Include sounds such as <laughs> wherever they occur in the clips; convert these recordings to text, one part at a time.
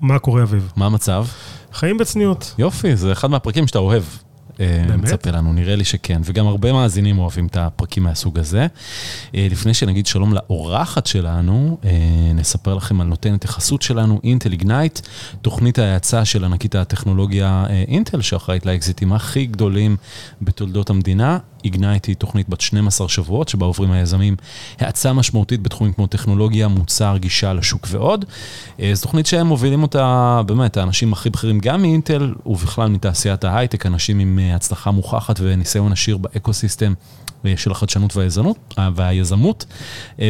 מה קורה אביב? מה המצב? חיים בצניעות. יופי, זה אחד מהפרקים שאתה אוהב. אה, באמת? מצפה לנו, נראה לי שכן, וגם הרבה מאזינים אוהבים את הפרקים מהסוג הזה. אה, לפני שנגיד שלום לאורחת שלנו, אה, נספר לכם על נותנת החסות שלנו, אינטל איגנייט, תוכנית ההאצה של ענקית הטכנולוגיה אינטל, שאחראית לאקזיטים הכי גדולים בתולדות המדינה. איגנייט היא תוכנית בת 12 שבועות, שבה עוברים היזמים האצה משמעותית בתחומים כמו טכנולוגיה, מוצר, גישה לשוק ועוד. אה, זו תוכנית שהם מובילים אותה, באמת, האנשים הכי בכירים גם מאינטל, ובכלל מתעשיית ההייטק, אנשים עם אה, הצלחה מוכחת וניסיון עשיר ב ecosystem אה, של החדשנות והיזמות, והיזמות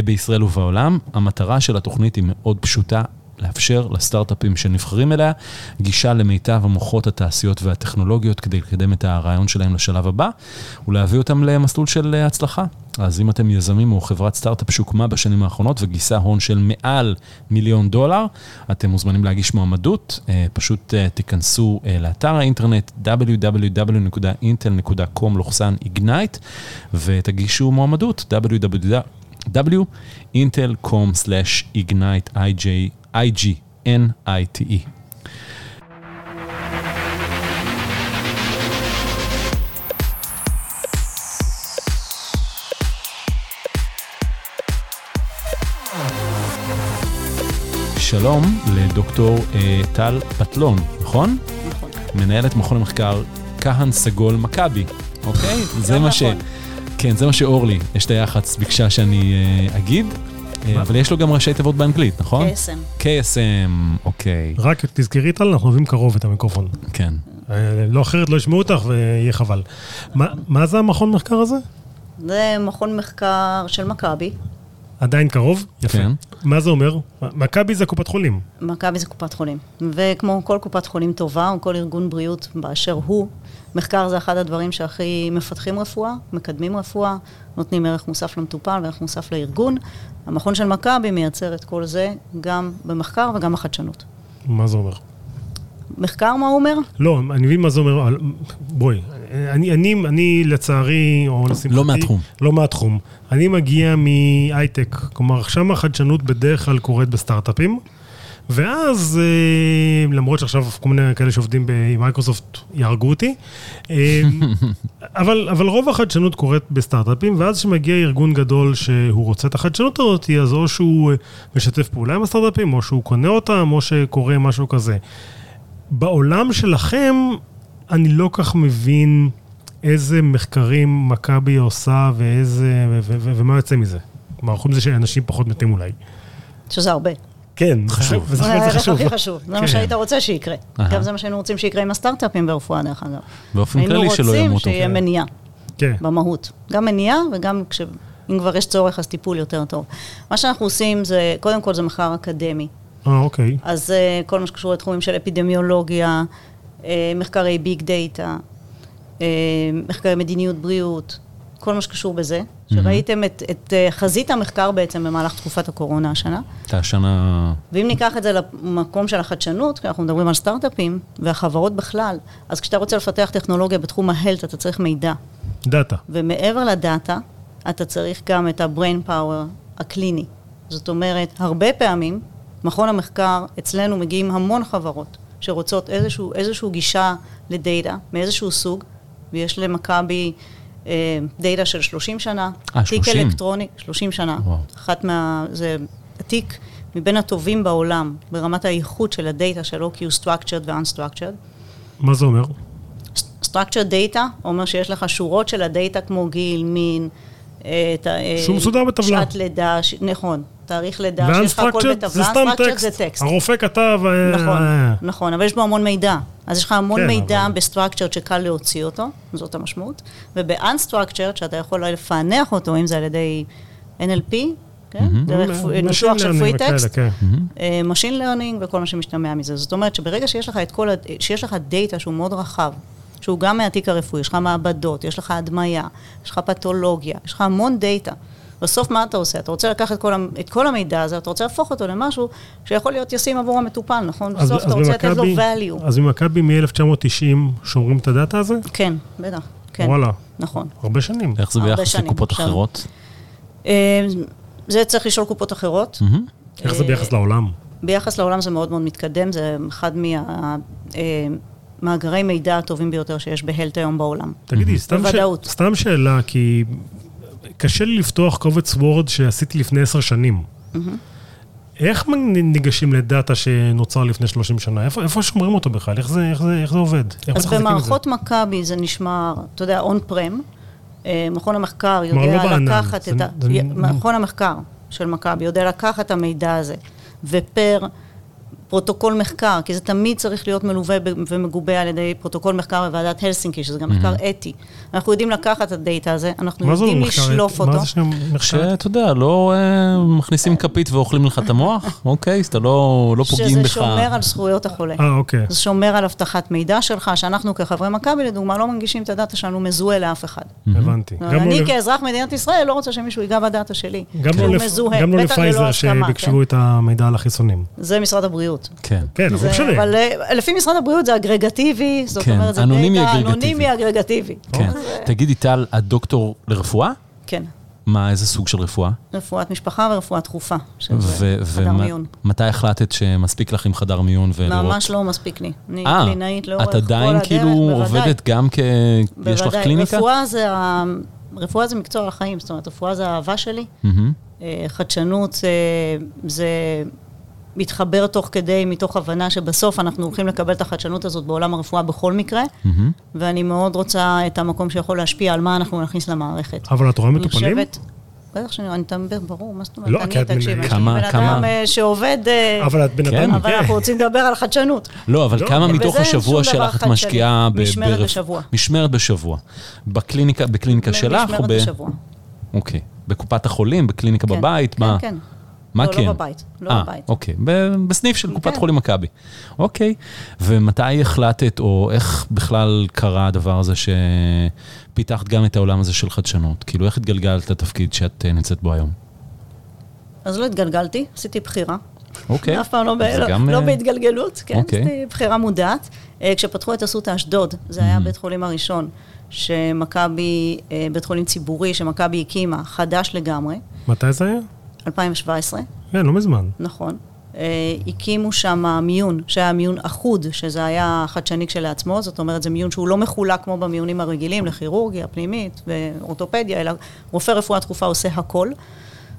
בישראל ובעולם. המטרה של התוכנית היא מאוד פשוטה. לאפשר לסטארט-אפים שנבחרים אליה גישה למיטב המוחות, התעשיות והטכנולוגיות כדי לקדם את הרעיון שלהם לשלב הבא ולהביא אותם למסלול של אה, הצלחה. אז אם אתם יזמים או חברת סטארט-אפ שהוקמה בשנים האחרונות וגייסה הון של מעל מיליון דולר, אתם מוזמנים להגיש מועמדות, אה, פשוט אה, תיכנסו לאתר האינטרנט www.intel.com/ignite ותגישו מועמדות www.intel.com/ignite I-G-N-I-T-E. שלום לדוקטור אה, טל פטלון, נכון? נכון. מנהלת מכון המחקר כהן סגול מכבי, אוקיי? זה מה ש... נכון. כן, זה מה שאורלי, יש את היח"צ, ביקשה שאני אה, אגיד? אבל יש לו גם ראשי תיבות באנגלית, נכון? KSM. KSM, אוקיי, רק תזכרי טל, אנחנו אוהבים קרוב את המיקרופון. כן. אה, לא אחרת לא ישמעו אותך ויהיה חבל. מה- מה זה המכון מחקר הזה? זה מכון מחקר של מכבי. עדיין קרוב? יפה. כן. מה זה אומר? מכבי זה קופת חולים. מכבי זה קופת חולים. וכמו כל קופת חולים טובה, או כל ארגון בריאות באשר הוא, מחקר זה אחד הדברים שהכי מפתחים רפואה, מקדמים רפואה, נותנים ערך מוסף למטופל וערך מוסף לארגון. המכון של מכבי מייצר את כל זה גם במחקר וגם בחדשנות. מה זה אומר? מחקר, מה הוא אומר? לא, אני מבין מה זה אומר, בואי, אני, אני, אני לצערי, או לשמחתי, לא מהתחום. לא מהתחום. אני מגיע מהייטק, כלומר, שם החדשנות בדרך כלל קורית בסטארט-אפים, ואז, אה, למרות שעכשיו כל מיני כאלה שעובדים במייקרוסופט יהרגו אותי, אה, <laughs> אבל, אבל רוב החדשנות קורית בסטארט-אפים, ואז כשמגיע ארגון גדול שהוא רוצה את החדשנות הזאת, אז או שהוא אה, משתף פעולה עם הסטארט-אפים, או שהוא קונה אותם, או שקורה משהו כזה. בעולם שלכם, אני לא כך מבין איזה מחקרים מכבי עושה ואיזה, ו- ו- ו- ומה יוצא מזה. כלומר, חוץ מזה שאנשים פחות מתים אולי. שזה הרבה. כן, חשוב. זה זה חשוב. הכי חשוב, זה מה כן. שהיית רוצה שיקרה. גם זה מה שהיינו רוצים שיקרה עם הסטארט-אפים ברפואה, דרך אגב. באופן היינו כללי שלא ימותו. רוצים שיהיה כן. מניעה. כן. במהות. גם מניעה וגם כש... אם כבר יש צורך, אז טיפול יותר טוב. מה שאנחנו עושים זה, קודם כל זה מחקר אקדמי. אה, אוקיי. אז אה, כל מה שקשור לתחומים של אפידמיולוגיה, אה, מחקרי big data, אה, מחקרי מדיניות בריאות, כל מה שקשור בזה. שראיתם את, את אה, חזית המחקר בעצם במהלך תקופת הקורונה השנה. הייתה שנה... ואם ניקח את זה למקום של החדשנות, כי אנחנו מדברים על סטארט-אפים והחברות בכלל, אז כשאתה רוצה לפתח טכנולוגיה בתחום ה health, אתה צריך מידע. דאטה. ומעבר לדאטה, אתה צריך גם את ה-brain power הקליני. זאת אומרת, הרבה פעמים, מכון המחקר, אצלנו מגיעים המון חברות שרוצות איזשהו, איזשהו גישה לדאטה, מאיזשהו סוג, ויש למכבי אה, דאטה של 30 שנה. אה, תיק 30? אלקטרוני, 30 שנה. וואו. אחת מה... זה התיק מבין הטובים בעולם ברמת האיכות של הדאטה שלו, כי הוא structured ו-unstructured. מה זה אומר? structured data אומר שיש לך שורות של הדאטה כמו גיל, מין, שהוא מסודר בטבלה. שעת לידה, ש... נכון, תאריך לידה, שיש לך הכל בטבלה, זה סתם טקסט. זה טקסט. הרופא כתב... אה, נכון, אה, נכון, אבל יש בו המון מידע. אז יש לך המון כן, מידע אבל- ב-structured שקל להוציא אותו, זאת המשמעות, וב-unstructured, שאתה יכול לפענח אותו, אם זה על ידי NLP, כן? דרך machine של כן. אה, Machine learning וכל מה שמשתמע מזה. זאת אומרת שברגע שיש לך את כל, שיש לך דאטה שהוא מאוד רחב, שהוא גם מהתיק הרפואי, יש לך מעבדות, יש לך הדמיה, יש לך פתולוגיה, יש לך המון דאטה. בסוף מה אתה עושה? אתה רוצה לקחת את כל, את כל המידע הזה, אתה רוצה להפוך אותו למשהו שיכול להיות ישים עבור המטופל, נכון? אז- בסוף אז אתה רוצה לתת לו value. אז במכבי מ-1990 שומרים את הדאטה הזה? כן, בטח, כן. וואלה, נכון. הרבה שנים. איך זה ביחס לקופות עכשיו. אחרות? אה, זה צריך לשאול קופות אחרות. איך זה אה, ביחס לעולם? ביחס לעולם זה מאוד מאוד מתקדם, זה אחד מהמאגרי מידע הטובים ביותר שיש בהלט היום בעולם. תגידי, סתם, ש... סתם שאלה, כי קשה לי לפתוח קובץ וורד שעשיתי לפני עשר שנים. איך ניגשים לדאטה שנוצר לפני 30 שנה? איפה, איפה שומרים אותו בכלל? איך זה, איך זה, איך זה עובד? איך אז זה? במערכות מכבי זה נשמר, אתה יודע, און פרם. מכון המחקר יודע לא בענן, לקחת זה- את ה... זה- מכון המחקר של מכבי יודע לקחת את המידע הזה, ו per פרוטוקול מחקר, כי זה תמיד צריך להיות מלווה ומגובה על ידי פרוטוקול מחקר בוועדת הלסינקי, שזה גם מחקר אתי. אנחנו יודעים לקחת את הדאטה הזה, אנחנו מה יודעים? לשלוף מה אותו. זה שנייה מחקר? שאתה יודע, לא אה, מכניסים כפית ואוכלים לך את המוח, <laughs> אוקיי? אז אתה לא לא פוגעים שזה בך. שומר על זכויות החולה. אה, אוקיי. זה שומר על אבטחת מידע שלך, שאנחנו כחברי מכבי, לדוגמה, לא מנגישים את הדאטה שלנו מזוהה לאף אחד. הבנתי. לא אני כאזרח מדינת ישראל לא רוצה שמישהו ייגע בדאטה שלי. גם לא לא לפייזר שביקשו את המידע על החיסונים. כן. זה משרד הבריאות. כן. כן, אבל זה- לא משנה. אבל אה, לפי משרד הבריאות זה אגרגטיבי, זאת כן, אומרת, זה אנונימי דאטה אגרגטיבי. אנונימי אגרגטיבי. כן. תגידי, טל, את דוקטור לרפואה? כן, מה, איזה סוג של רפואה? רפואת משפחה ורפואה דחופה, שזה חדר מיון. ומתי החלטת שמספיק לך עם חדר מיון ולראות? ממש לא מספיק לי. אני אה, קלינאית לאורך את כל הדרך, עדיין כאילו בוודאי. עובדת גם כ... יש לך בוודאי. קליניקה? רפואה זה, ה- רפואה זה מקצוע החיים, זאת אומרת, רפואה זה האהבה שלי. אה, חדשנות אה, זה מתחבר תוך כדי, מתוך הבנה שבסוף אנחנו הולכים לקבל את החדשנות הזאת בעולם הרפואה בכל מקרה, מהמם. ואני מאוד רוצה את המקום שיכול להשפיע על מה אנחנו נכניס למערכת. אבל את רואה מטופלים? בטח שאני אני מדבר, ברור, מה זאת אומרת? לא, אני, כי את מנהלת. לי כמה- בן כמה- אדם אה, שעובד, אה, אבל את בן כן. אדם, אבל אנחנו רוצים לדבר על חדשנות. לא, אבל לא, כמה מתוך השבוע שלך את. משקיעה... משמרת בשבוע. משמרת בשבוע. בקליניקה, בקליניקה שלך? או משמרת ב... בשבוע. אוקיי. בקופת החולים, בקליניקה כן. בבית? כן, מה? כן. מה לא, כן? לא בבית, לא אה, בבית. אוקיי, ב- בסניף של קופת כן. חולים מכבי. אוקיי, ומתי החלטת, או איך בכלל קרה הדבר הזה שפיתחת גם את העולם הזה של חדשנות? כאילו, איך התגלגלת לתפקיד שאת אה, נמצאת בו היום? אז לא התגלגלתי, עשיתי בחירה. אוקיי. אף פעם לא, לא, גם, לא אה, בהתגלגלות, כן, אוקיי. עשיתי בחירה מודעת. אה, כשפתחו את אסותא אשדוד, זה היה בית חולים הראשון שמכבי, אה, בית חולים ציבורי שמכבי הקימה, חדש לגמרי, מתי זה היה? 2017, כן, לא מזמן. נכון. אה, הקימו שם מיון, שהיה מיון אחוד, שזה היה חדשני כשלעצמו, זאת אומרת, זה מיון שהוא לא מחולק כמו במיונים הרגילים, לכירורגיה, פנימית ואורתופדיה, אלא רופא רפואה דחופה עושה הכל.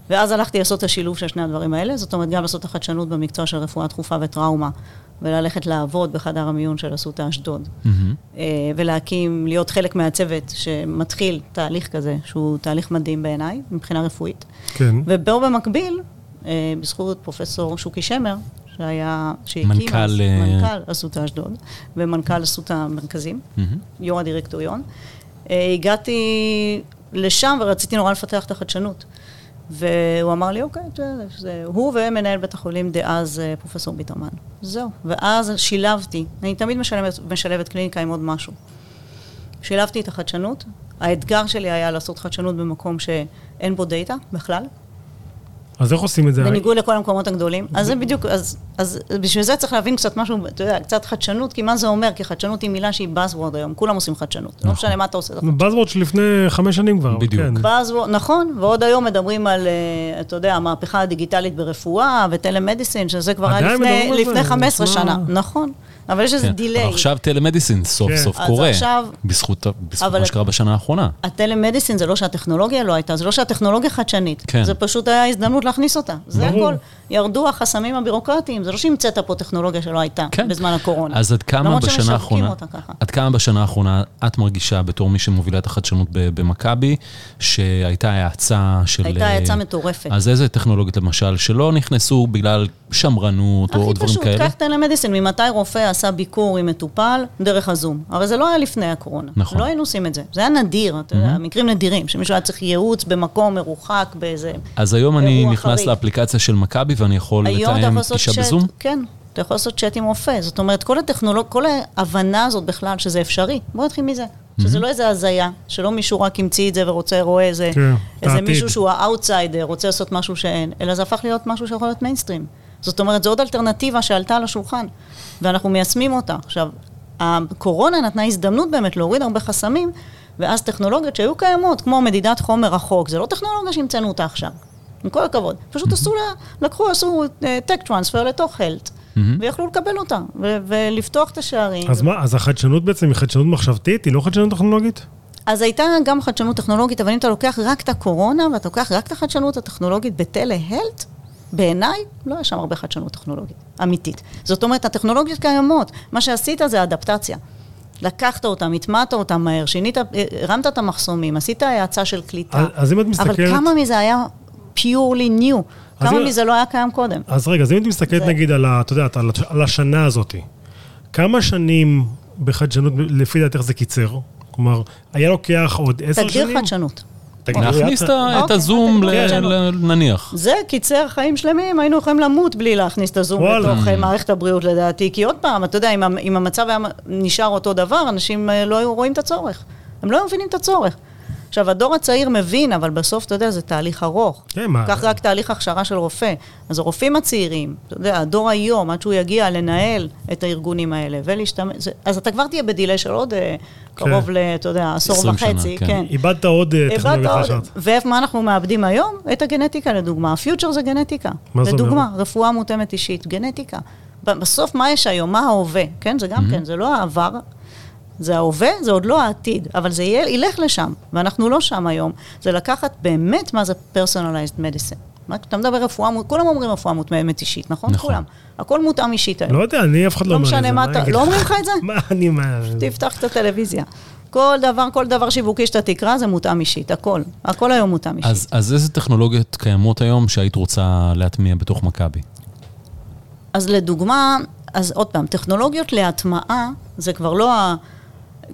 ואז הלכתי לעשות את השילוב של שני הדברים האלה, זאת אומרת, גם לעשות את החדשנות במקצוע של רפואה דחופה וטראומה, וללכת לעבוד בחדר המיון של אסותא אשדוד. אה, ולהקים, להיות חלק מהצוות שמתחיל תהליך כזה, שהוא תהליך מדהים בעיניי, מבחינה רפואית. כן. ובו במקביל, אה, בזכות פרופסור שוקי שמר, שהיה, שהקים מנכ"ל, אז, אה, מנכ"ל אסותא אשדוד, ומנכ"ל אסותא המרכזים, מהמם. יו"ר הדירקטוריון, הגעתי לשם ורציתי נורא לפתח את החדשנות. והוא אמר לי, אוקיי, יודע, זה הוא ומנהל בית החולים דאז, אה, פרופסור ביטרמן. זהו. ואז שילבתי, אני תמיד משלבת, משלבת קליניקה עם עוד משהו. שילבתי את החדשנות. האתגר שלי היה לעשות חדשנות במקום שאין בו דאטה בכלל, אז איך עושים את זה? בניגוד לכל המקומות הגדולים. אז זה בדיוק, אז, אז בשביל זה צריך להבין קצת משהו, אתה יודע, קצת חדשנות, כי מה זה אומר? כי חדשנות היא מילה שהיא Buzzword היום, כולם עושים חדשנות. לא משנה מה אתה עושה. Buzzword שלפני חמש שנים כבר. בדיוק. כן. Buzzword, נכון, ועוד היום מדברים על, אה, אתה יודע, המהפכה הדיגיטלית ברפואה וטלמדיסין, שזה כבר היה לפני? לפני 15 מה? שנה. נכון, אבל יש איזה כן. דיליי. אבל עכשיו טלמדיסין סוף כן. סוף קורה, עכשיו- בזכות בזכות אבל- מה שקרה בשנה האחרונה. הטלמדיסין זה לא שהטכנולוגיה לא הייתה, זה לא שהטכנולוגיה חדשנית. כן. זה פשוט היה הזדמנות להכניס אותה. זה ברור. הכל. ירדו החסמים הבירוקרטיים, זה לא שהמצאת פה טכנולוגיה שלא הייתה כן. בזמן הקורונה. אז עד כמה למרות בשנה האחרונה. עד כמה בשנה האחרונה את מרגישה בתור מי שמובילה את החדשנות במכבי, שהייתה האצה של... הייתה אה, האצה מטורפת. אז איזה טכנולוגיות למשל שלא נכנסו בגלל שמרנות או הכי דברים פשוט, כאלה? קח telemedicine, ממתי רופא עשה ביקור עם מטופל דרך הזום. הרי זה לא היה לפני הקורונה. נכון. לא היינו עושים את זה. זה היה נדיר, אתה יודע, מקרים נדירים, שמישהו היה צריך ייעוץ במקום מרוחק, באיזה... אז היום אני נכנס חריג. לאפליקציה של מכבי ואני יכול לתאם פגישה בזום? כן, אתה יכול לעשות צ'אט עם רופא. זאת אומרת, כל הטכנולוג... כל ההבנה הזאת בכלל שזה אפשרי, בוא נתחיל מזה. שזה לא איזה הזיה, שלא מישהו רק המציא את זה ורוצה, רואה איזה, כן, איזה. מישהו שהוא האאוטסיידר, רוצה לעשות משהו שאין, אלא זה הפך להיות משהו שיכול להיות מיינסטרים. זאת אומרת, זו עוד אלטרנטיבה שעלתה על השולחן, ואנחנו מיישמים אותה. עכשיו, הקורונה נתנה הזדמנות באמת להוריד הרבה חסמים, ואז טכנולוגיות שהיו קיימות, כמו מדידת חום מרחוק, זה לא טכנולוגיה שהמצאנו אותה עכשיו. עם כל הכבוד. פשוט עשו לה, לקחו, עשו טק טרנספר לתוך הלט, ויכלו לקבל אותה, ו- ולפתוח את השערים. אז מה, אז החדשנות בעצם היא חדשנות מחשבתית? היא לא חדשנות טכנולוגית? אז הייתה גם חדשנות טכנולוגית, אבל אם אתה לוקח רק את הקורונה, ואתה לוקח רק את החדשנות הטכנולוגית בטלה-הלט, בעיניי, לא יש שם הרבה חדשנות טכנולוגית, אמיתית. זאת אומרת, הטכנולוגיות קיימות, מה שעשית זה אדפטציה. לקחת אותם, הטמעת אותם מהר, שינית, הרמת את המחסומים, עשית האצה של קליטה. אז- אם את מסתכלת... אבל כמה מזה היה purely new? אז כמה מזה לא היה קיים קודם? אז רגע, אז אם את מסתכלת זה- נגיד על, ה- את יודעת, על, על השנה הזאת, כמה שנים בחדשנות, לפי דעתך זה קיצר? כלומר, היה לוקח עוד עשר שנים? תגדיר חדשנות. להכניס את- אוקיי, הזום, אוקיי, ל- כן. ל- נניח. זה קיצר חיים שלמים, היינו יכולים למות בלי להכניס את הזום וואלה. לתוך אה, מערכת הבריאות לדעתי. כי עוד פעם, אתה יודע, אם המצב היה נשאר אותו דבר, אנשים אה, לא היו רואים את הצורך. הם לא היו מבינים את הצורך. עכשיו, הדור הצעיר מבין, אבל בסוף, אתה יודע, זה תהליך ארוך. כן, מה- קח רק תהליך הכשרה של רופא. אז הרופאים הצעירים, אתה יודע, הדור היום, עד שהוא יגיע לנהל את הארגונים האלה ולהשתמש... זה- אז אתה כבר תהיה בדיליי של עוד אה, קרוב ל... אתה יודע, עשור 20 שנה, וחצי. כן. כן. איבדת עוד אה, טכנולוגיה חדשה. ומה אנחנו מאבדים היום? את הגנטיקה לדוגמה. הפיוטר זה גנטיקה. מה זה לדוגמה, רפואה מותאמת אישית, גנטיקה. בסוף מה יש היום? מה ההווה? כן, זה גם כן, זה לא העבר. זה ההווה, זה עוד לא העתיד, אבל זה יהיה, ילך לשם, ואנחנו לא שם היום. זה לקחת באמת מה זה personalized medicine. מה, אתה מדבר רפואה, כולם אומרים רפואה מותאמת אישית, נכון? נכון. כולם. הכל מותאם אישית היום. לא יודע, אני אף אחד לא לא אומר משנה זה, מה אני אתה, אגיד לא? אומרים לך את זה? מה אני, מה... תפתח את הטלוויזיה. כל דבר, כל דבר שיווקי שאתה תקרא זה מותאם אישית, הכל. הכל היום מותאם אישית. אז אז איזה טכנולוגיות קיימות היום שהיית רוצה להטמיע בתוך מכבי? אז לדוגמה, אז עוד פעם, טכנולוגיות להטמעה, זה כבר לא ה...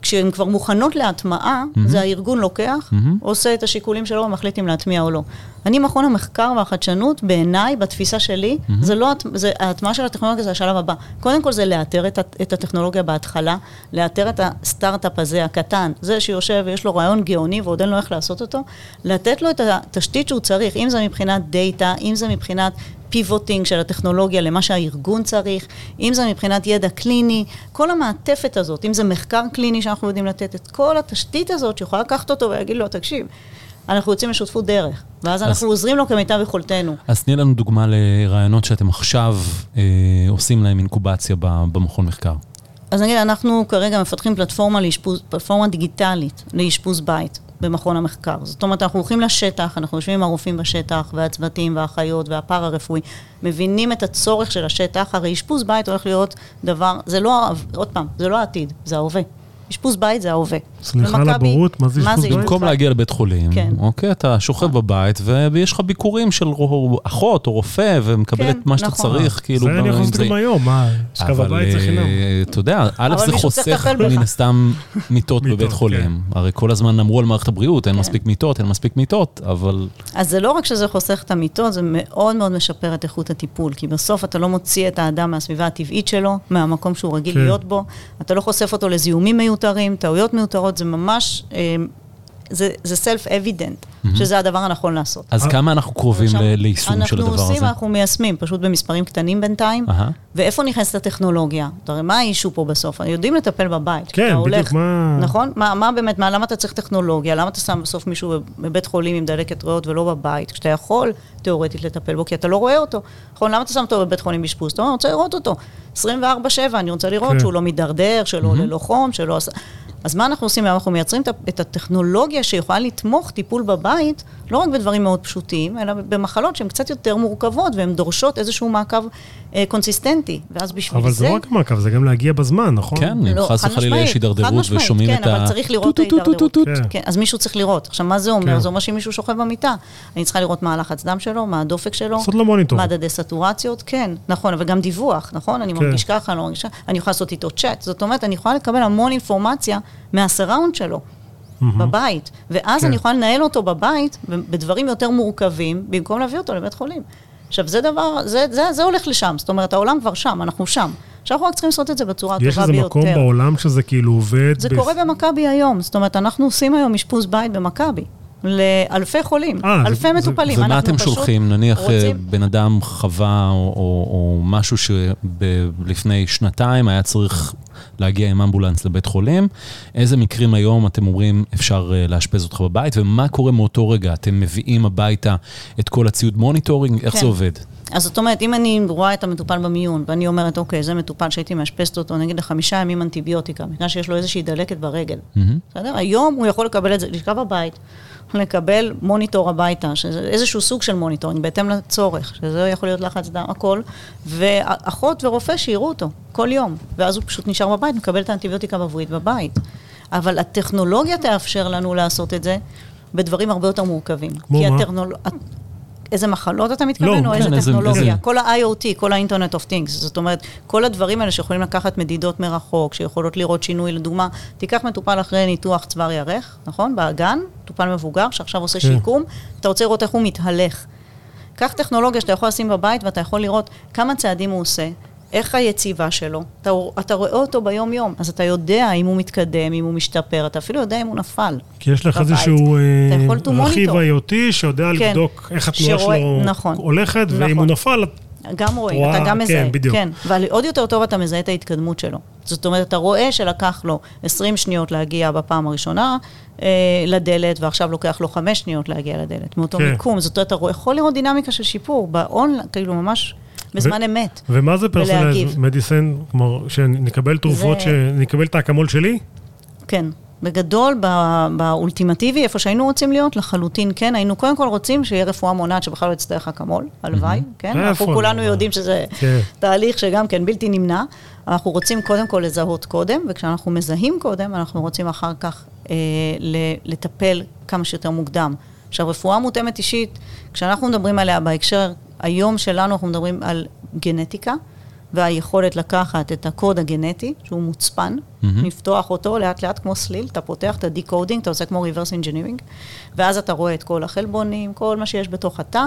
כשהן כבר מוכנות להטמעה, mm-hmm. זה הארגון לוקח, mm-hmm. עושה את השיקולים שלו ומחליט אם להטמיע או לא. אני, מכון המחקר והחדשנות, בעיניי, בתפיסה שלי, mm-hmm. זה לא, זה, ההטמעה של הטכנולוגיה זה השלב הבא. קודם כל זה לאתר את, את הטכנולוגיה בהתחלה, לאתר את הסטארט-אפ הזה, הקטן, זה שיושב ויש לו רעיון גאוני ועוד אין לו איך לעשות אותו, לתת לו את התשתית שהוא צריך, אם זה מבחינת דאטה, אם זה מבחינת pivoting של הטכנולוגיה למה שהארגון צריך, אם זה מבחינת ידע קליני, כל המעטפת הזאת, אם זה מחקר קליני שאנחנו יודעים לתת, את כל התשתית הזאת שיכולה לקחת אותו ולהגיד לו, תקשיב, אנחנו יוצאים לשותפות דרך, ואז אז- אנחנו עוזרים לו כמיטב יכולתנו. אז תני לנו דוגמה לרעיונות שאתם עכשיו אה, עושים להם אינקובציה במכון מחקר. אז נגיד, אנחנו כרגע מפתחים פלטפורמה, לאשפוז, פלטפורמה דיגיטלית לאשפוז בית במכון המחקר. זאת אומרת, אנחנו הולכים לשטח, אנחנו יושבים עם הרופאים בשטח, והצוותים, והאחיות, והפארה-רפואי, מבינים את הצורך של השטח, הרי אשפוז בית הולך להיות דבר, זה לא, עוד פעם, זה לא העתיד, זה ההווה. אשפוז בית זה ההווה. סליחה על הבורות, מה זה אשפוז בית? במקום להגיע לבית חולים, כן. אוקיי, אתה שוכב בבית ו- ויש לך ביקורים של אחות או רופא ומקבל כן, את מה שאתה נכון. צריך, כאילו, זה אני יכול לעשות גם היום, מה, אבל הבית זה חינם. אה, אתה יודע, א', אבל זה חוסך. מן הסתם מיטות בבית כן. חולים. הרי כל הזמן אמרו על מערכת הבריאות, אין כן. מספיק מיטות, אין מספיק מיטות, אבל אז זה לא רק שזה חוסך את המיטות, זה מאוד מאוד משפר את איכות הטיפול, כי בסוף אתה לא מוציא את האדם מהסביבה הטבעית שלו, מהמקום שהוא רגיל כן. להיות בו, אתה לא חושף אותו לזיהומים מיותרים, טעויות מיותרות, זה ממש, אה, זה, זה self-evident, שזה הדבר הנכון לעשות. אז כמה אנחנו קרובים ל- ליישום של הדבר אנחנו עושים, הזה? אנחנו מיישמים, פשוט במספרים קטנים בינתיים. אהה. ואיפה נכנסת הטכנולוגיה? הרי מה האישו פה בסוף? יודעים לטפל בבית. כן, אתה בדיוק, הולך, מה- נכון? מה, מה באמת, מה, למה אתה צריך טכנולוגיה? למה אתה שם בסוף מישהו בבית חולים עם דלקת ריאות ולא בבית? כשאתה יכול, תיאורטית, לטפל בו, כי אתה לא רואה אותו. נכון? למה אתה שם אותו בבית חולים באשפוז? אתה אומר, אני רוצה לראות אותו. 24-7, אני רוצה לראות כן. שהוא לא מידרדר, שלא עולה לו חום, שלא. אז מה אנחנו עושים היום? אנחנו מייצרים את הטכנולוגיה שיכולה לתמוך טיפול בבית, לא רק בדברים מאוד פשוטים, אלא במחלות שהן קצת יותר מורכבות, והן דורשות איזשהו מעקב אה, קונסיסטנטי. ואז בשביל אבל זה... זה לא רק מעקב, זה גם להגיע בזמן, נכון? כן, אם לא, חס וחלילה יש הידרדרות ושומעים כן, את ה... אבל צריך לראות את ההידרדרות. כן. כן, אז מישהו צריך לראות. עכשיו, מה זה אומר? כן. זה אומר שאם מישהו שוכב במיטה, אני צריכה לראות מה הלחץ דם שלו, מה הדופק שלו, לעשות לו מוניטור. מדדי סטורציות, כן, נכון, וגם דיווח, נכון? אני כן. מרגיש ככה, אני לא מרגישה, אני יכולה לעשות איתו צ'אט. זאת אומרת, אני יכולה לקבל המון אינפורמציה מהסראונד שלו. בבית, ואז כן. אני יכולה לנהל אותו בבית בדברים יותר מורכבים, במקום להביא אותו לבית חולים. עכשיו, זה דבר, זה, זה, זה הולך לשם, זאת אומרת, העולם כבר שם, אנחנו שם. עכשיו אנחנו רק צריכים לעשות את זה בצורה הטובה יש ביותר. איזה מקום בעולם שזה כאילו עובד? זה ב- קורה במכבי היום, זאת אומרת, אנחנו עושים היום אשפוז בית במכבי, לאלפי חולים, אה, זה- אלפי זה- מטופלים. ומה אתם שולחים? נניח אה, רוצים- בן אדם חווה או, או, או משהו שלפני שנתיים היה צריך להגיע עם אמבולנס לבית חולים. איזה מקרים היום אתם אומרים אפשר אה, לאשפז אותך בבית, ומה קורה מאותו רגע? אתם מביאים הביתה את כל הציוד monitoring? איך כן. זה עובד? אז זאת אומרת, אם אני רואה את המטופל במיון, ואני אומרת, אוקיי, זה מטופל שהייתי מאשפזת אותו, נגיד לחמישה ימים אנטיביוטיקה, בגלל שיש לו איזושהי דלקת ברגל. מהמם. בסדר? היום הוא יכול לקבל את זה, לשכב בבית, לקבל מוניטור הביתה, שזה איזשהו סוג של monitoring, בהתאם לצורך, שזה יכול להיות לחץ דם, הכל, ואחות ורופא שיראו אותו כל יום, ואז הוא פשוט נשאר בבית, מקבל את האנטיביוטיקה בבריאות בבית. אבל הטכנולוגיה תאפשר לנו לעשות את זה בדברים הרבה יותר מורכבים. כמו מה? הטכנול... איזה מחלות אתה מתכוון, לא, או כן, איזה טכנולוגיה? איזה- כל ה-IoT, כל ה-Internet of Things, זאת אומרת, כל הדברים האלה שיכולים לקחת מדידות מרחוק, שיכולות לראות שינוי, לדוגמה, תיקח מטופל אחרי ניתוח צוואר ירך, נכון? באגן, מטופל מבוגר שעכשיו עושה כן. שיקום, אתה רוצה לראות איך הוא מתהלך. קח טכנולוגיה שאתה יכול לשים בבית ואתה יכול לראות כמה צעדים הוא עושה, איך היציבה שלו, אתה, אתה רואה אותו ביום-יום, אז אתה יודע אם הוא מתקדם, אם הוא משתפר, אתה אפילו יודע אם הוא נפל. כי יש לך. איזשהו אה, רכיב. IoT שיודע כן. לבדוק איך התנועה שרואה- שלו נכון. הולכת, ואם נכון. הוא נפל, גם רואים, אתה גם כן, מזהה. בדיוק. כן, אבל עוד יותר טוב אתה מזהה את ההתקדמות שלו. זאת אומרת, אתה רואה שלקח לו 20 שניות להגיע בפעם הראשונה אה, לדלת, ועכשיו לוקח לו 5 שניות להגיע לדלת, מאותו כן. מיקום. זאת אומרת, אתה רואה, יכול לראות דינמיקה של שיפור, באונליין, כאילו ממש בזמן אמת. ומה זה פרסונליז. מדיסן? כלומר, שנקבל תרופות, זה- שנקבל את האקמול שלי? כן. בגדול, בא- באולטימטיבי, איפה שהיינו רוצים להיות, לחלוטין כן. היינו קודם כל רוצים שיהיה רפואה מונעת שבכלל לא יצטרך אקמול, הלוואי, כן? איפה? אנחנו כולנו. יודעים שזה כן. תהליך שגם כן בלתי נמנע. אנחנו רוצים קודם כל לזהות קודם, וכשאנחנו מזהים קודם, אנחנו רוצים אחר כך אה, ל- לטפל כמה שיותר מוקדם. עכשיו, רפואה מותאמת אישית, כשאנחנו מדברים עליה בהקשר היום שלנו, אנחנו מדברים על גנטיקה, והיכולת לקחת את הקוד הגנטי, שהוא מוצפן, מהמם. לפתוח אותו לאט לאט כמו סליל, אתה פותח את ה-decoding, אתה עושה כמו reverse engineering, ואז אתה רואה את כל החלבונים, כל מה שיש בתוך התא,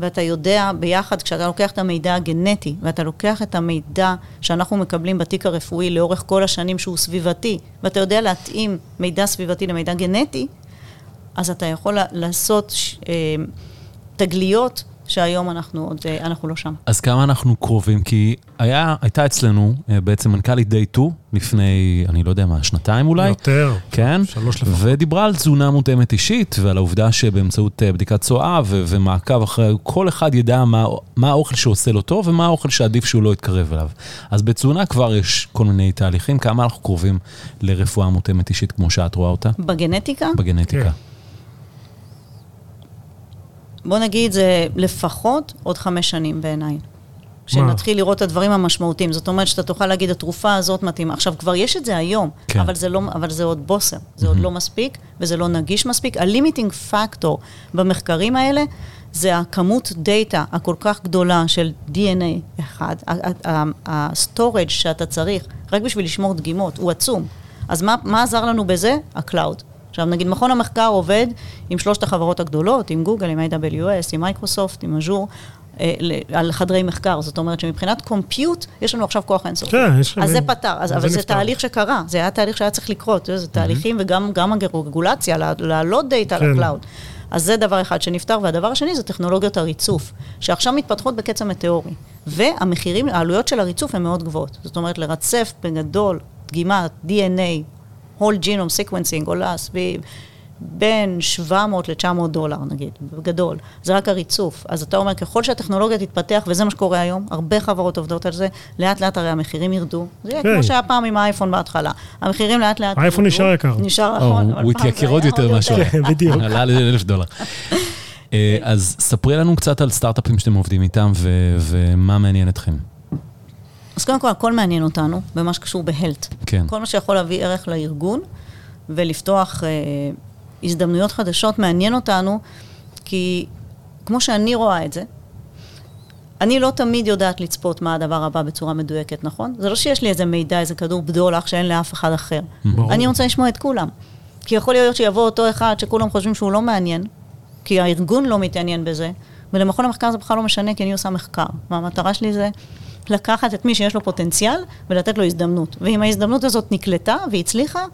ואתה יודע ביחד, כשאתה לוקח את המידע הגנטי, ואתה לוקח את המידע שאנחנו מקבלים בתיק הרפואי לאורך כל השנים שהוא סביבתי, ואתה יודע להתאים מידע סביבתי למידע גנטי, אז אתה יכול לעשות אה, תגליות שהיום אנחנו עוד, אה, אנחנו לא שם. אז כמה אנחנו קרובים? כי היה, הייתה אצלנו אה, בעצם מנכ"לית day 2 לפני, אני לא יודע מה, שנתיים אולי? יותר. כן, שלוש לפחות. ודיברה על תזונה מותאמת אישית ועל העובדה שבאמצעות אה, בדיקת צואה ו- ומעקב אחרי, כל אחד ידע מה, מה האוכל שעושה לו טוב ומה האוכל שעדיף שהוא לא יתקרב אליו. אז בתזונה כבר יש כל מיני תהליכים, כמה אנחנו קרובים לרפואה מותאמת אישית כמו שאת רואה אותה? בגנטיקה, בגנטיקה. כן. בוא נגיד, זה לפחות עוד חמש שנים בעיניי. שנתחיל לראות את הדברים המשמעותיים. זאת אומרת שאתה תוכל להגיד, התרופה הזאת מתאימה. עכשיו, כבר יש את זה היום, כן. אבל, זה לא, אבל זה עוד בוסר. זה עוד לא מספיק, וזה לא נגיש מספיק. ה limiting factor במחקרים האלה, זה הכמות דאטה הכל כך גדולה של DNA אחד, ה storage שאתה צריך, רק בשביל לשמור דגימות, הוא עצום. אז מה, מה עזר לנו בזה? ה cloud. עכשיו, נגיד, מכון המחקר עובד עם שלושת החברות הגדולות, עם גוגל, עם AWS, עם מייקרוסופט, עם Azure, אה, על חדרי מחקר. זאת אומרת שמבחינת compute, יש לנו עכשיו כוח אינסופי. כן, יש לך- אז זה פתר, אז, זה אבל זה נפתר. תהליך שקרה, זה היה תהליך שהיה צריך לקרות, זה תהליכים וגם גם הרגולציה, לה- להעלות דאטה כן. ל cloud. אז זה דבר אחד שנפתר, והדבר השני זה טכנולוגיות הריצוף, שעכשיו מתפתחות בקצב מטאורי. והמחירים, העלויות של הריצוף הן מאוד גבוהות. זאת אומרת, לרצף בגדול דגימת DNA, whole genome sequencing, עולה סביב בין 700 ל-900 דולר נגיד, בגדול. זה רק הריצוף. אז אתה אומר, ככל שהטכנולוגיה תתפתח, וזה מה שקורה היום, הרבה חברות עובדות על זה, לאט לאט הרי המחירים ירדו. זה יהיה כן. כמו שהיה פעם עם האייפון בהתחלה. המחירים לאט לאט האייפון. נשאר יקר. נשאר נכון, הוא התייקר עוד יותר משהו. כן, בדיוק. עלה לאלף דולר. <laughs> אה, אז ספרי לנו קצת על סטארט-אפים שאתם עובדים איתם ומה מעניין אתכם. אז קודם כל, הכל מעניין אותנו במה שקשור בהלט. כן. כל מה שיכול להביא ערך לארגון ולפתוח אה, הזדמנויות חדשות מעניין אותנו, כי כמו שאני רואה את זה, אני לא תמיד יודעת לצפות מה הדבר הבא בצורה מדויקת, נכון? זה לא שיש לי איזה מידע, איזה כדור בדולח שאין לאף אחד אחר. ברור. אני רוצה לשמוע את כולם. כי יכול להיות שיבוא אותו אחד שכולם חושבים שהוא לא מעניין, כי הארגון לא מתעניין בזה, ולמכון המחקר זה בכלל לא משנה, כי אני עושה מחקר. והמטרה שלי זה לקחת את מי שיש לו פוטנציאל ולתת לו הזדמנות. ואם ההזדמנות הזאת נקלטה והצליחה,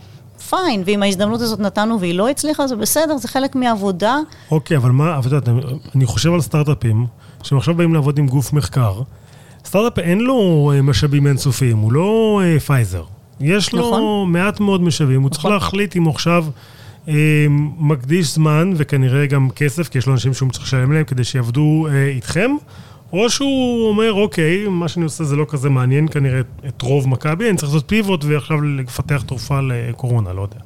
fine. ואם ההזדמנות הזאת נתנו והיא לא הצליחה, זה בסדר, זה חלק מהעבודה. אוקיי, אבל מה, אבל יודעת, אני חושב על סטארט-אפים, שהם עכשיו באים לעבוד עם גוף מחקר. סטארט-אפ אין לו אה, משאבים אינסופיים, הוא לא אה, פייזר. יש לו נכון. מעט מאוד משאבים, הוא צריך נכון. להחליט אם הוא עכשיו אה, מקדיש זמן וכנראה גם כסף, כי יש לו אנשים שהוא צריך לשלם להם כדי שיעבדו אה, איתכם, או שהוא אומר, אוקיי, מה שאני עושה זה לא כזה מעניין כנראה את- את רוב מכבי, אני צריך לעשות פיבוט ועכשיו לפתח תרופה לקורונה, לא יודע.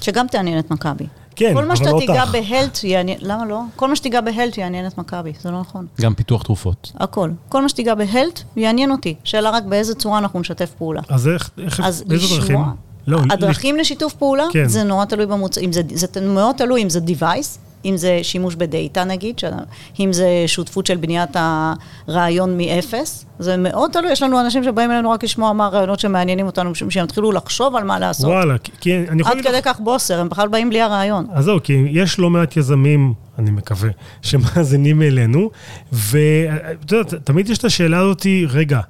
שגם תעניין את מכבי. כן, כל מה אבל שאתה לא תיגע אותך. בהלט יעניין, למה לא? כל מה שתיגע בהלט יעניין את מכבי, זה לא נכון. גם פיתוח תרופות. הכל. כל מה שתיגע בהלט יעניין אותי. שאלה רק באיזה צורה אנחנו נשתף פעולה. אז איך, איך, אז באיזה לשמוע, דרכים? לא, הדרכים לשיתוף פעולה, כן. זה נורא תלוי במוצר, אם זה, זה מאוד תלוי אם זה device, אם זה שימוש בדאטה נגיד, אם זה שותפות של בניית הרעיון מאפס, זה מאוד תלוי, יש לנו אנשים שבאים אלינו רק לשמוע מה הרעיונות שמעניינים אותנו, שהם יתחילו לחשוב על מה לעשות. וואלה, כי- אני יכול עד. כדי כך בוסר, הם בכלל באים בלי הרעיון. אז זהו, כי יש לא מעט יזמים, אני מקווה, שמאזינים אלינו, ואת יודעת, תמיד יש את השאלה הזאתי, רגע,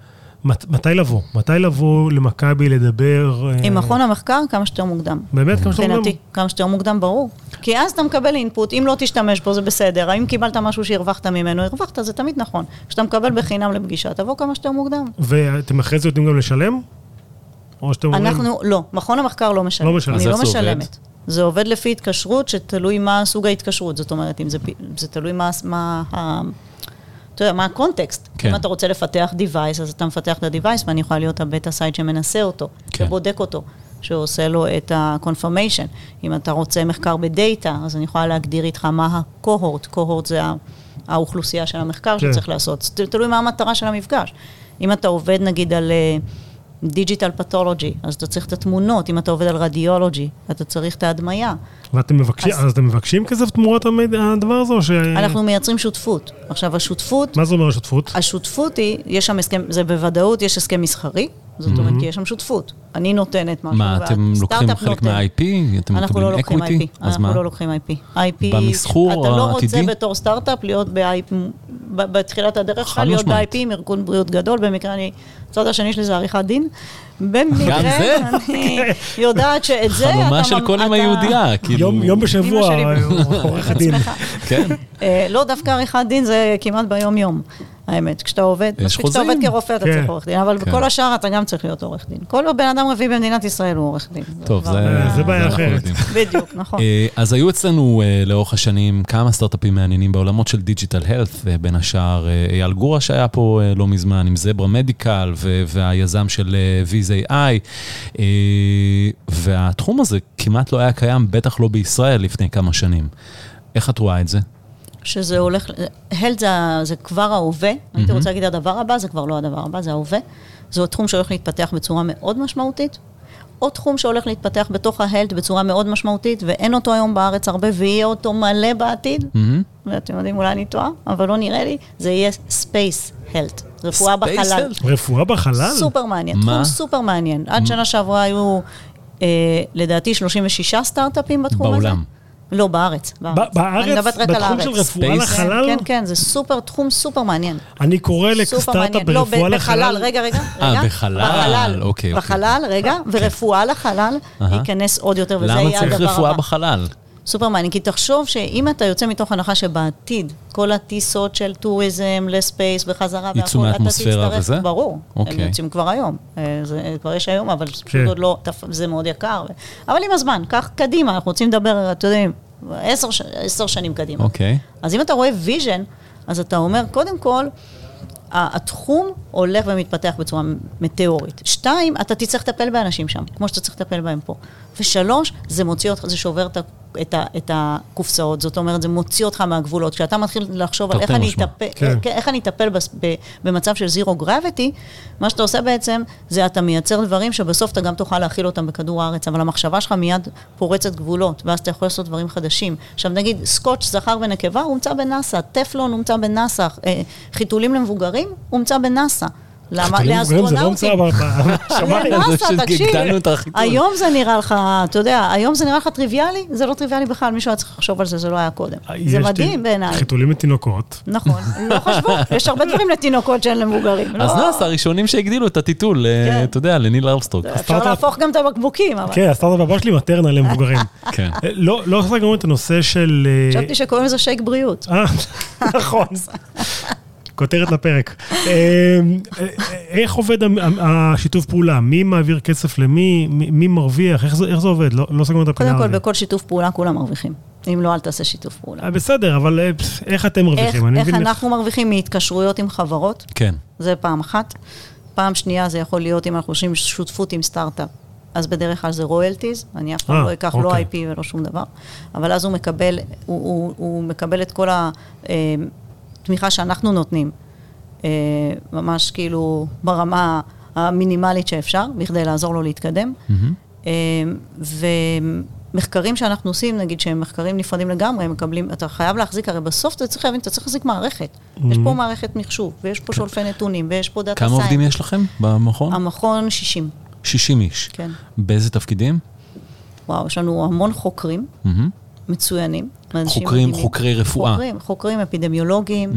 מת, מתי לבוא? מתי לבוא למכבי לדבר? אה, עם מכון המחקר, כמה שיותר מוקדם. באמת, כמה אומר? מבחינתי, כמה שיותר מוקדם, ברור. כי אז אתה מקבל אינפוט, אם לא תשתמש בו זה בסדר, האם קיבלת משהו שהרווחת ממנו, הרווחת, זה תמיד נכון. כשאתה מקבל בחינם לפגישה, תבוא כמה שיותר מוקדם. ואתם אחרי זה יודעים גם לשלם? או שאתם אומרים... אנחנו, לא, מכון המחקר לא משלם. לא משלם. אני לא? משלמת. זה עובד לפי התקשרות שתלוי מה סוג ההתקשרות. זאת אומרת, אם זה, זה תלוי מה, מה, אתה יודע, מה הקונטקסט. כן. אם אתה רוצה לפתח device, אז אתה מפתח את ה-device, ואני יכולה להיות ה beta site שמנסה אותו, כן. שבודק אותו, שעושה לו את ה-confirmation. אם אתה רוצה מחקר בדאטה, אז אני יכולה להגדיר איתך מה ה-cohort. cohort זה האוכלוסייה של המחקר כן. שצריך לעשות. זה תלוי מה המטרה של המפגש. אם אתה עובד נגיד על digital pathology, אז אתה צריך את התמונות, אם אתה עובד על radiology, אתה צריך את ההדמיה. ואתם מבקשים, אז- אז אתם מבקשים כסף תמורת המידע- הדבר הזה, או ש... אנחנו מייצרים שותפות. עכשיו, השותפות, מה זה אומר השותפות? השותפות היא, יש שם הסכם, זה בוודאות, יש הסכם מסחרי, זאת אומרת, כי יש שם שותפות. אני נותנת משהו, מה, אתם לוקחים חלק. מה-IP? אתם אנחנו לא לוקחים? IP, אז מה? אנחנו לא לוקחים IP. IP, במסחור אתה לא רוצה? בתור סטארט-אפ להיות ב-IP, בתחילת הדרך שלך, להיות. ב-IP עם ארגון בריאות גדול, במקרה אני, הצד השני שלי זה עריכת דין. במקרה? אני יודעת שאת זה אתה... חלומה של כל אמא אתה- יהודייה, כאילו... יום, יום בשבוע, עורך דין. כן. אה, לא, דווקא עריכת דין זה כמעט ביום-יום, האמת. כשאתה עובד, יש מספיק שאתה חוזים. עובד כרופא, אתה כן. צריך עורך דין, אבל כן. בכל השאר אתה גם צריך להיות עורך דין. כל בן אדם רביעי במדינת ישראל הוא עורך דין. טוב, זה... זה בעיה אחרת. בדיוק, נכון. אה, אז היו אצלנו אה, לאורך השנים כמה סטארט-אפים מעניינים בעולמות של digital health, בין השאר אה, אייל גורה שהיה פה אה, לא מזמן, עם Zebra Medical והיזם של ויז-AI, אה, והתחום הזה כמעט לא היה קיים, בטח לא בישראל לפני כמה שנים. איך את רואה את זה? שזה הולך, הלט זה, זה כבר ההווה, הייתי רוצה להגיד הדבר הבא, זה כבר לא הדבר הבא, זה ההווה. זהו תחום שהולך להתפתח בצורה מאוד משמעותית. עוד תחום שהולך להתפתח בתוך ההלט בצורה מאוד משמעותית, ואין אותו היום בארץ הרבה, ויהיה אותו מלא בעתיד. מהמם. ואתם יודעים, אולי אני טועה, אבל לא נראה לי, זה יהיה Space Health, רפואה בחלל. רפואה בחלל? סופר מעניין, מה? תחום סופר מעניין. עד שנה שעברה היו, אה, לדעתי, 36 סטארט-אפים בתחום הזה. בעולם. לא, בארץ. ב- בארץ? אני מדברת רק על בתחום הארץ. של רפואה? לחלל? כן, כן, זה סופר, תחום סופר מעניין. אני קורא לסטארט-אפ. לא, ברפואה ב- בחלל, לחלל. רגע, רגע. אה. בחלל, בחלל, אוקיי, אוקיי. בחלל, רגע, ורפואה לחלל. ייכנס עוד יותר, וזה למה יהיה צריך הדבר רפואה הבא. בחלל? סופר מעניין, כי תחשוב שאם אתה יוצא מתוך הנחה שבעתיד, כל הטיסות של tourism ל space וחזרה יצאו והכל, מהאטמוספירה תצטרך- וזה? ברור, אוקיי. הם יוצאים כבר היום, אה, זה כבר יש היום, אבל פשוט כן. עוד לא, זה מאוד יקר. ו- אבל עם הזמן, קח קדימה, אנחנו רוצים לדבר, אתם יודעים, עשר ש- עשר שנים קדימה. אוקיי. אז אם אתה רואה vision, אז אתה אומר, קודם כל, התחום הולך ומתפתח בצורה מטאורית. שתיים, אתה תצטרך לטפל באנשים שם, כמו שאתה צריך לטפל בהם פה. ושלוש, זה מוציא אותך, זה שובר את, ה- את, ה- את הקופסאות, זאת אומרת, זה מוציא אותך מהגבולות. כשאתה מתחיל לחשוב על איך אני. אטפל, כן. כן. איך אני אטפל בס- ב- במצב של zero gravity, מה שאתה עושה בעצם, זה אתה מייצר דברים שבסוף אתה גם תוכל להכיל אותם בכדור הארץ, אבל המחשבה שלך מיד פורצת גבולות, ואז אתה יכול לעשות דברים חדשים. עכשיו נגיד, סקוץ' זכר ונקבה הומצא בנאסא, טפלון הומצא בנאסא, אה, חיתולים למבוגרים הומצא בנאסא. למה? מבוגרים זה לא לאסטרונאוטים. זה תקשיב. <laughs> שהגדלנו את החיתול. היום זה נראה לך, אתה יודע, היום זה נראה לך טריוויאלי? זה לא טריוויאלי בכלל, מישהו היה צריך לחשוב על זה, זה לא היה קודם. זה יש מדהים בעיניי. חיתולים לתינוקות. נכון, <laughs> לא חשבו, יש הרבה דברים לתינוקות שאין למבוגרים. אז לא. נאסא הראשונים שהגדילו את הטיטול, אה, כן. אתה יודע, לניל ארמסטרונג. אפשר להפוך גם את הבקבוקים, אבל כן, הסטארט-אפ הבא שלי מטרנה למבוגרים. <laughs> כן. אה, לא לא סגרנו את הנושא של... אה, חשבתי שקוראים לזה שייק בריאות. אה, נכון. כותרת לפרק. אה, אה, איך עובד השיתוף פעולה? מי מעביר כסף למי? מי מי מרוויח? איך זה איך זה עובד? לא לא סגרנו את הפינה קודם כל, הזאת. בכל שיתוף פעולה כולם מרוויחים. אם לא, אל תעשה שיתוף פעולה. אה, בסדר, אבל אה, איך אתם מרוויחים? איך אנחנו מרוויחים מהתקשרויות עם חברות? כן. זה פעם אחת. פעם שנייה זה יכול להיות אם אנחנו עושים שותפות עם סטארט-אפ. אז בדרך כלל זה רויאלטיז, אני אף פעם לא אקח לא אוקיי. IP ולא שום דבר, אבל אז הוא מקבל, הוא, הוא, הוא מקבל את כל התמיכה שאנחנו נותנים, אה, ממש כאילו ברמה המינימלית שאפשר, בכדי לעזור לו להתקדם. מהמם. אה, ומחקרים שאנחנו עושים, נגיד שהם מחקרים נפרדים לגמרי, הם מקבלים, אתה חייב להחזיק, הרי בסוף אתה צריך להבין, אתה צריך להחזיק מערכת. יש פה מערכת מחשוב, ויש פה שולפי נתונים, ויש פה דאטה כמה עובדים יש לכם במכון? המכון 60, 60 איש. כן. באיזה תפקידים? וואו, יש לנו המון חוקרים מהמם. מצוינים. חוקרים, מדהימים. חוקרי רפואה. חוקרים, חוקרים אפידמיולוגיים.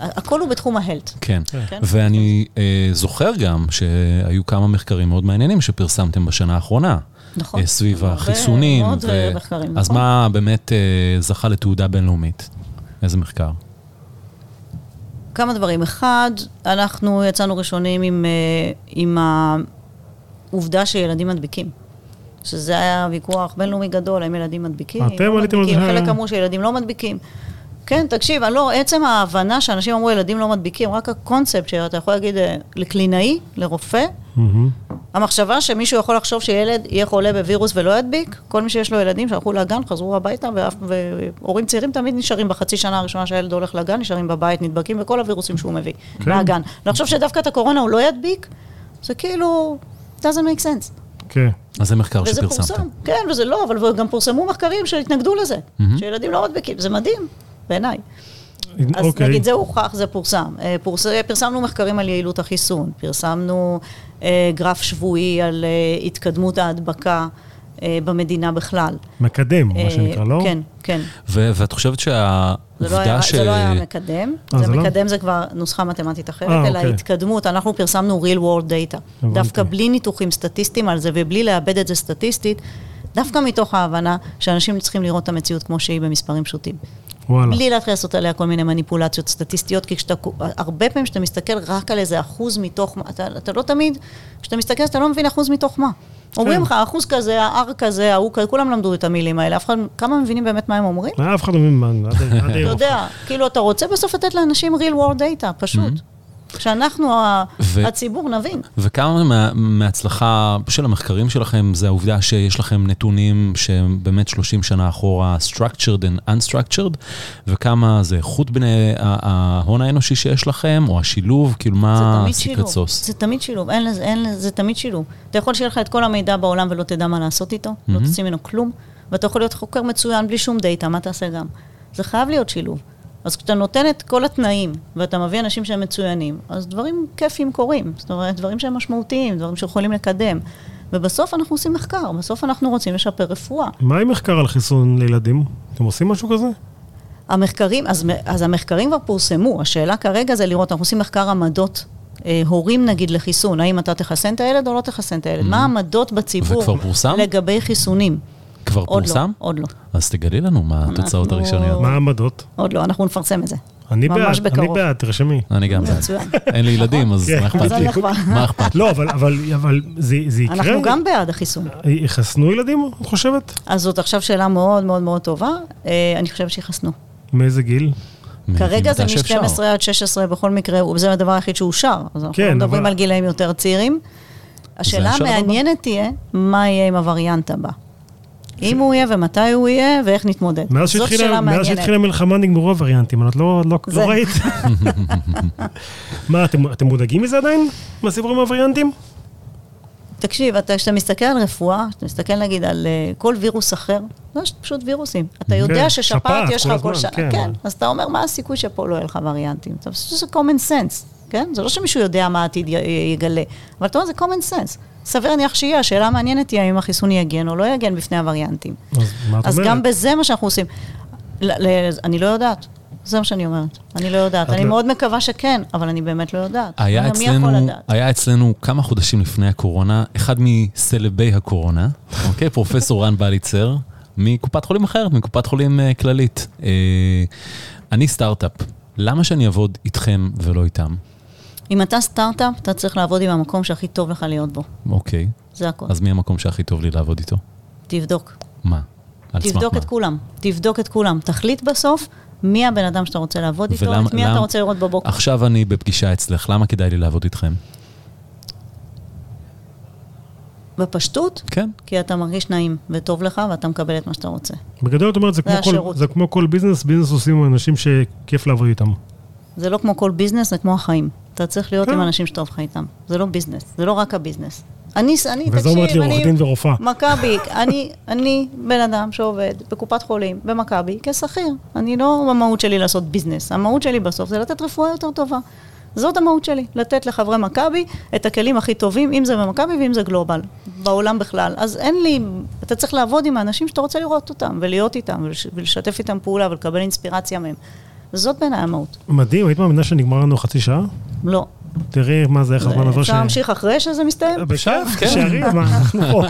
ה- הכל הוא בתחום ההלט. כן. כן. ואני אה, זוכר גם שהיו כמה מחקרים מאוד מעניינים שפרסמתם בשנה האחרונה. נכון. אה, סביב החיסונים. מאוד, אה, מחקרים, אז נכון. מה באמת אה, זכה לתעודה בינלאומית? איזה מחקר? כמה דברים. אחד, אנחנו יצאנו ראשונים עם, אה, עם העובדה שילדים מדביקים. שזה היה ויכוח בינלאומי גדול, האם ילדים מדביקים, אתם לא עליתם על מדביקים, זה? חלק אמרו שילדים לא מדביקים. כן, תקשיב, לא, עצם ההבנה שאנשים אמרו ילדים לא מדביקים, רק הקונספט שאתה יכול להגיד אה, לקלינאי, לרופא, מהמם. המחשבה שמישהו יכול לחשוב שילד יהיה חולה בווירוס ולא ידביק, כל מי שיש לו ילדים שהלכו לגן, חזרו הביתה, והורים צעירים תמיד נשארים בחצי שנה הראשונה שהילד הולך לגן, נשארים בבית, נדבקים בכל הווירוסים שהוא מביא כן. מהגן. לחשוב שדווקא את הקורונה הוא לא ידביק, זה כאילו, doesn't make sense. כן. אז זה מחקר וזה שפרסמתם. פורסם, כן, וזה לא, אבל גם פורסמו מחקרים שהתנגדו לזה. שילדים לא מדביקים, זה מדהים, בעיניי. אז אוקיי. נגיד זה הוכח, זה פורסם. אה, פורס... פרסמנו מחקרים על יעילות החיסון, פרסמנו אה, גרף שבועי על אה, התקדמות ההדבקה אה, במדינה בכלל. מקדם, אה, מה שנקרא, לא? כן, כן. ו- ואת חושבת זה לא, היה, שהעובדה ש... זה לא היה מקדם, אה, זה זה לא? מקדם זה כבר נוסחה מתמטית אחרת, אה, אלא אוקיי. התקדמות, אנחנו פרסמנו real world data. הבנתי. דווקא בלי ניתוחים סטטיסטיים על זה ובלי לאבד את זה סטטיסטית, דווקא מתוך ההבנה שאנשים צריכים לראות את המציאות כמו שהיא במספרים פשוטים. וואלה. בלי להתחיל לעשות עליה כל מיני מניפולציות סטטיסטיות, כי כשאתה, הרבה פעמים כשאתה מסתכל רק על איזה אחוז מתוך, מה, אתה, אתה לא תמיד, כשאתה מסתכל אתה לא מבין אחוז מתוך מה. אומרים לך, אחוז כזה, ה-R כזה, ההוא כזה, כולם למדו את המילים האלה, אף אחד, כמה מבינים באמת מה הם אומרים? מה, אף אחד לא מבין מה, עד- אתה. יודע, כאילו, אתה רוצה בסוף לתת לאנשים real world data, פשוט. שאנחנו, ה- ו- הציבור, נבין. וכמה מה, מההצלחה של המחקרים שלכם זה העובדה שיש לכם נתונים שהם באמת 30 שנה אחורה, structured and unstructured, וכמה זה איכות בין ההון האנושי שיש לכם, או השילוב, כאילו מה הסיקרט. סוס? זה תמיד שילוב, אין לזה, אין לזה, זה תמיד שילוב. אתה יכול שיהיה לך את כל המידע בעולם ולא תדע מה לעשות איתו, לא תוציא ממנו כלום, ואתה יכול להיות חוקר מצוין בלי שום דאטה, מה תעשה גם? זה חייב להיות שילוב. אז כשאתה נותן את כל התנאים, ואתה מביא אנשים שהם מצוינים, אז דברים כיפיים קורים. זאת אומרת, דברים שהם משמעותיים, דברים שיכולים לקדם. ובסוף אנחנו עושים מחקר, בסוף אנחנו רוצים לשפר רפואה. מה עם מחקר על חיסון לילדים? אתם עושים משהו כזה? המחקרים, אז, אז המחקרים כבר פורסמו, השאלה כרגע זה לראות, אנחנו עושים מחקר עמדות. אה, הורים נגיד לחיסון, האם אתה תחסן את הילד או לא תחסן את הילד? מה העמדות בציבור? לגבי חיסונים? כבר עוד פורסם? לא, עוד לא, אז תגלי לנו מה התוצאות אנחנו- הראשוניות. מה העמדות? עוד לא, אנחנו נפרסם את זה. אני בעד, אני. בעד, תרשמי. אני גם בעד. אין לי ילדים, אז כן. מה אכפת לי? מה אכפת לי? לא, אבל- אבל אבל זה זה יקרה? אנחנו גם בעד החיסון. יחסנו ילדים, את חושבת? אז זאת עכשיו שאלה מאוד מאוד מאוד טובה, אה, אני חושבת שיחסנו. מאיזה גיל? כרגע זה מתי שאפשר. מ-12 עד 16 בכל מקרה, זה הדבר היחיד שאושר. אז אנחנו כן, לא מדברים על גילאים יותר צעירים. השאלה. המעניינת תהיה, מה יהיה עם הווריאנט הבא. אם הוא יהיה ומתי הוא יהיה ואיך נתמודד. מאז זאת שהתחילה שאלה מאז מעניינת. שהתחילה המלחמה נגמרו הווריאנטים, את לא לא- זה. לא ראית? מה, אתם- מודאגים מזה עדיין? מהסיפור עם הווריאנטים? תקשיב, אתה- כשאתה מסתכל על רפואה, כשאתה מסתכל נגיד על אה, כל וירוס אחר, זה פשוט וירוסים. אתה יודע כן, ששפעת שפעת יש לך כל שנה, כן. כן. אז אתה אומר, מה הסיכוי שפה לא יהיה לך וריאנטים? שזה common sense, כן? זה לא שמישהו יודע מה העתיד י- יגלה, אבל אתה אומר, זה common sense. סביר להניח שיהיה, השאלה המעניינת היא האם החיסון יגן או לא יגן בפני הווריאנטים. אז מה את אז אומרת? גם בזה מה שאנחנו עושים. ל- ל- אני לא יודעת, זה מה שאני אומרת. אני לא יודעת. אני לא- מאוד מקווה שכן, אבל אני באמת לא יודעת. היה אצלנו? היה אצלנו כמה חודשים לפני הקורונה, אחד מסלבי הקורונה, אוקיי? פרופסור רן בליצר, מקופת חולים אחרת, מקופת חולים אה, כללית. אה, אני סטארט-אפ, למה שאני אעבוד איתכם ולא איתם? אם אתה סטארט-אפ, אתה צריך לעבוד עם המקום שהכי טוב לך להיות בו. אוקיי, זה הכל. אז מי המקום שהכי טוב לי לעבוד איתו? תבדוק. מה? על סמך תבדוק מה? את כולם. תבדוק את כולם. תחליט בסוף מי הבן אדם שאתה רוצה לעבוד איתו, ולמה- את מי למה- אתה רוצה לראות בבוקר. עכשיו אני בפגישה אצלך, למה כדאי לי לעבוד איתכם? בפשטות, כן. כי אתה מרגיש נעים וטוב לך ואתה מקבל את מה שאתה רוצה. בגדול, את אומרת, זה כמו כל-. זה כמו כל ביזנס, ביזנס עושים עם אנשים שכיף לעבוד איתם. זה לא כמו כל ביזנס, זה כמו החיים. אתה צריך להיות כן. עם אנשים שטוב לך איתם. זה לא ביזנס, זה לא רק הביזנס. אני, אני, וזה אומרת לי אני- עורך דין ורופאה. מכבי, <laughs> אני, אני בן אדם שעובד בקופת חולים, במכבי, כשכיר. אני לא, המהות שלי לעשות ביזנס. המהות שלי בסוף זה לתת רפואה יותר טובה. זאת המהות שלי, לתת לחברי מכבי את הכלים הכי טובים, אם זה במכבי ואם זה גלובל, בעולם בכלל. אז אין לי, אתה צריך לעבוד עם האנשים שאתה רוצה לראות אותם, ולהיות איתם, ולש, ולשתף איתם פעולה, ולקבל אינספירציה מהם. זאת בעיניי המהות. מדהים, היית מאמינה שנגמר לנו חצי שעה? לא. תראי מה זה, איך הזמן עבר ש... אפשר להמשיך אחרי שזה מסתיים? בכיף, שערי, מה, אנחנו פה.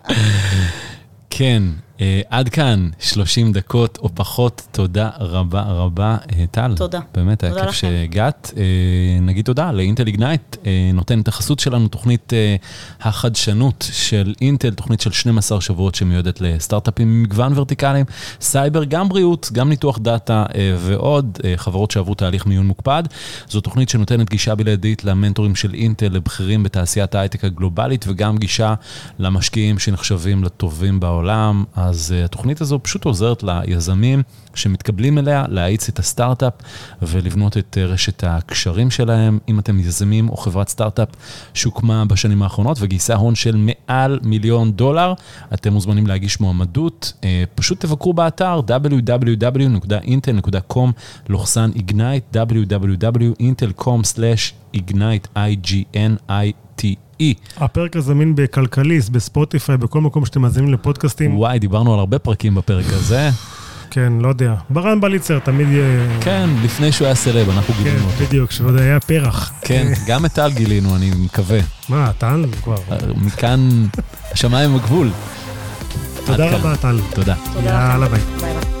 <laughs> כן, עד כאן 30 דקות או פחות, תודה רבה רבה, אה, טל. תודה. באמת, היה כיף. שהגעת. אה, נגיד תודה ל Intel Ignite, אה, נותן את החסות שלנו, תוכנית אה, החדשנות של אינטל, תוכנית של 12 שבועות שמיועדת לסטארט-אפים עם מגוון ורטיקליים, סייבר, גם בריאות, גם ניתוח דאטה אה, ועוד אה, חברות שעברו תהליך מיון מוקפד. זו תוכנית שנותנת גישה בלעדית למנטורים של אינטל, לבכירים בתעשיית ההייטק הגלובלית, וגם גישה למשקיעים שנחשבים לטובים בעולם. אז uh, התוכנית הזו פשוט עוזרת ליזמים שמתקבלים אליה להאיץ את הסטארט-אפ ולבנות את uh, רשת הקשרים שלהם. אם אתם יזמים או חברת סטארט-אפ שהוקמה בשנים האחרונות וגייסה הון של מעל מיליון דולר, אתם מוזמנים להגיש מועמדות. Uh, פשוט תבקרו באתר www.intel.com/ignite www.intel.com/ignite I-G-N-I-T-E. הפרק הזה זמין בכלכליסט, בספוטיפיי, בכל מקום שאתם מאזינים לפודקאסטים. וואי, דיברנו על הרבה פרקים בפרק הזה. כן, לא יודע. ברן בליצר תמיד יהיה... כן, לפני שהוא היה סלב, אנחנו כן, גילינו אותו. בדיוק, שעוד היה פרח. כן, גם את טל גילינו, אני מקווה. מה, טל? כבר. מכאן, השמיים הגבול. תודה. רבה, טל. תודה. תודה יאללה. ביי ביי.